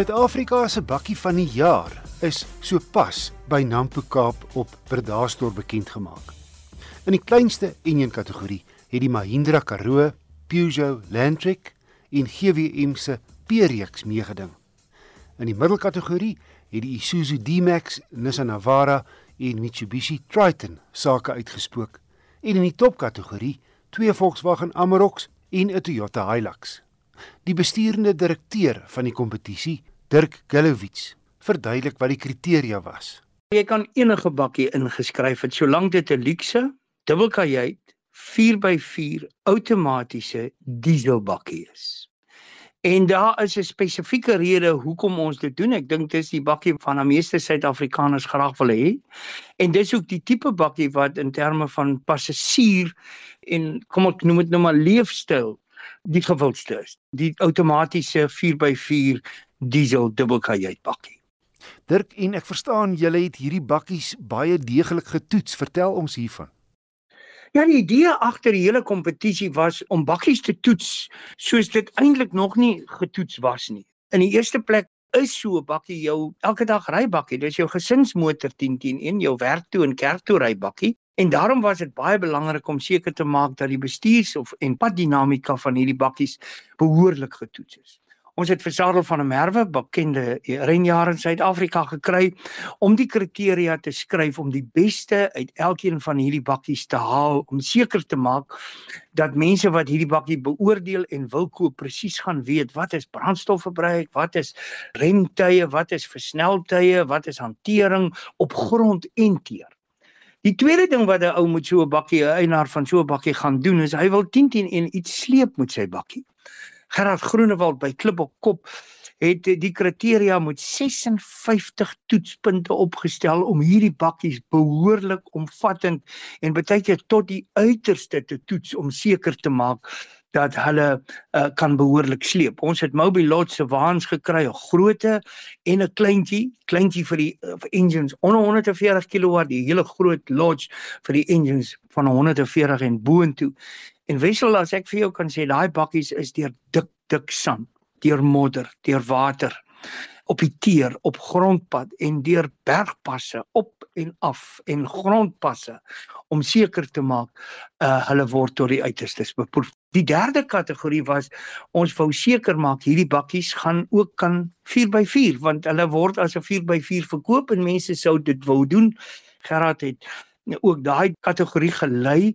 Suid-Afrika se bakkie van die jaar is sopas by Nampo Kaap op Bredasdorp bekend gemaak. In die kleinste enjin kategorie het die Mahindra Karoo, Peugeot Landtrek en GWM se P-reeks meegeding. In die middelkategorie het die Isuzu D-Max, Nissan Navara en Mitsubishi Triton sake uitgespook. En in die topkategorie twee Volkswagen Amarok en 'n Toyota Hilux. Die bestuurende direkteur van die kompetisie, Dirk Gillowitz, verduidelik wat die kriteria was. Jy kan enige bakkie ingeskryf het solank dit 'n luukse, dubbelkajuit, 4x4 outomatiese dieselbakkie is. En daar is 'n spesifieke rede hoekom ons dit doen. Ek dink dis die bakkie van die meeste Suid-Afrikaners graag wil hê. En dis ook die tipe bakkie wat in terme van passasier en kom ek noem dit nou maar leefstyl die gewildste is. Die outomatiese 4x4 diesel dubbelkajuit bakkie. Dirk en ek verstaan julle het hierdie bakkies baie deeglik getoets. Vertel ons hiervan. Ja, die idee agter die hele kompetisie was om bakkies te toets soos dit eintlik nog nie getoets was nie. In die eerste plek is so 'n bakkie jou elke dag rybakkie. Dis jou gesinsmotor 10-10-1, jou werk toe en kerk toe rybakkie. En daarom was dit baie belangrik om seker te maak dat die bestuurs of en paddinamika van hierdie bakkies behoorlik getoets is. Ons het vir Sarel van der Merwe, bekende renjaer in Suid-Afrika gekry om die kriteria te skryf om die beste uit elkeen van hierdie bakkies te haal om seker te maak dat mense wat hierdie bakkie beoordeel en wil koop presies gaan weet wat is brandstofverbruik, wat is remtye, wat is versneltye, wat is hantering op grond en teer. Die tweede ding wat 'n ou met so 'n bakkie, 'n eienaar van so 'n bakkie gaan doen is hy wil 10 10 en iets sleep met sy bakkie. Gerard Groenewald by Klip op Kop het die kriteria moet 56 toetspunte opgestel om hierdie bakkies behoorlik omvattend en baie keer tot die uiterste te toets om seker te maak dat hulle uh, kan behoorlik sleep. Ons het Moby Lodge se waans gekry, 'n grootte en 'n kleintjie, kleintjie vir die uh, vir engines onder 140 kW, die hele groot Lodge vir die engines van 140 en boontoe. En wissel as ek vir jou kan sê daai bakkies is deur dik dik sand, deur modder, deur water op die teer, op grondpad en deur bergpasse op en af en grondpasse om seker te maak uh hulle word tot die uiterstes beproef. Die derde kategorie was ons wou seker maak hierdie bakkies gaan ook kan 4x4 want hulle word as 'n 4x4 verkoop en mense sou dit wou doen. Gerard het ook daai kategorie gelei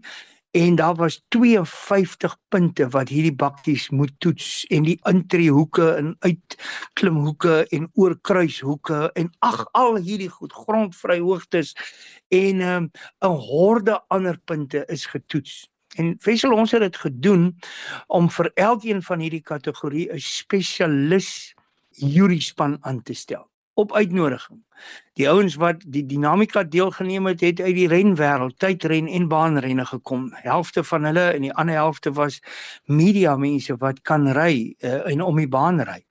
en daar was 52 punte wat hierdie bakkies moet toets en die intreehoeke en uitklimhoeke en oorkruishoeke en ag al hierdie goed grondvryhoogtes en 'n um, horde ander punte is getoets. En Wessel ons het dit gedoen om vir elkeen van hierdie kategorie 'n spesialis juryspan aan te stel op uitnodiging. Die ouens wat die dinamika deelgeneem het, het uit die renwêreld, tydren en baanrenne gekom. Helfte van hulle en die ander helfte was media mense wat kan ry uh, en om die baan ry.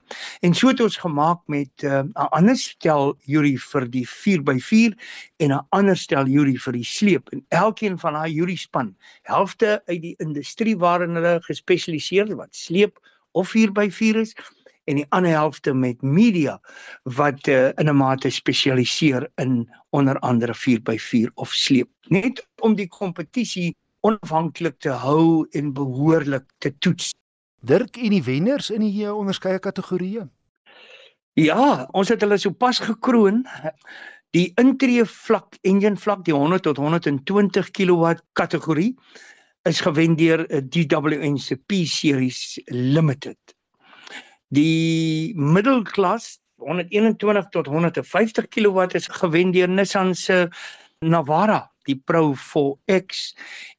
En so het ons gemaak met eh, 'n uh, ander stel jury vir die 4x4 en 'n ander stel jury vir die sleep en elkeen van daai jury span, helfte uit die industrie waarin hulle gespesialiseer wat sleep of 4x4 is en die ander helfte met media wat uh, in 'n mate spesialiseer in onder andere 4x4 of sleep net om die kompetisie onafhanklik te hou en behoorlik te toets. Dirk en die wenners in die uh, onderskeie kategorieë. Ja, ons het hulle sopas gekroon. Die intree vlak engine vlak die 100 tot 120 kW kategorie is gewen deur 'n uh, DWN se P series limited Die middelklas 121 tot 150 kW is gewen deur Nissan se Navara, die Pro 4X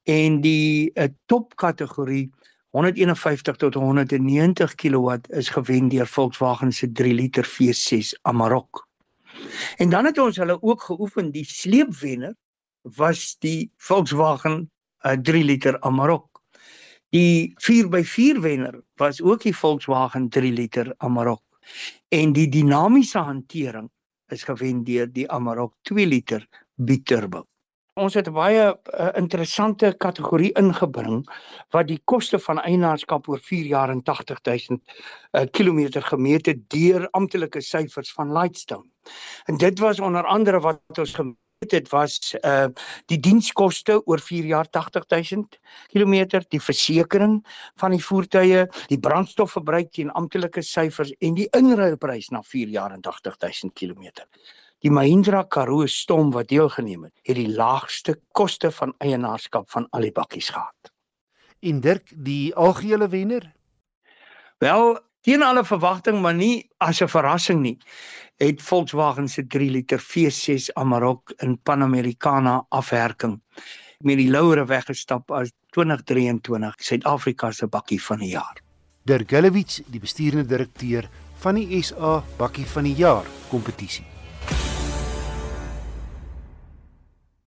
en die uh, topkategorie 151 tot 190 kW is gewen deur Volkswagen se 3 liter V6 Amarok. En dan het ons hulle ook geoefen die sleepwenner was die Volkswagen uh, 3 liter Amarok. Die 4x4 wenner was ook die Volkswagen 3 liter Amarok en die dinamiese hantering is gewen deur die Amarok 2 liter biturbo. Ons het baie uh, interessante kategorie ingebring wat die koste van eienaarskap oor 4 jaar en 80000 uh, km gemeet het deur amptelike syfers van Lightstone. En dit was onder andere wat ons gemeet het was uh die dienskoste oor 4 jaar 80000 km, die versekerings van die voertuie, die brandstofverbruik teen amptelike syfers en die inruilprys na 4 jaar en 80000 km. Die Mahindra Karoo stom wat deelgeneem het, het die laagste koste van eienaarskap van al die bakkies gehad. En Dirk, die algehele wenner? Wel, teen alle verwagting, maar nie as 'n verrassing nie, het Volkswagen se 3 liter V6 Amarok in Panamericana afwerking met die louere weggestap as 2023 Suid-Afrika se bakkie van die jaar. Dirk Gillewitz, die bestuurende direkteur van die SA Bakkie van die Jaar kompetisie.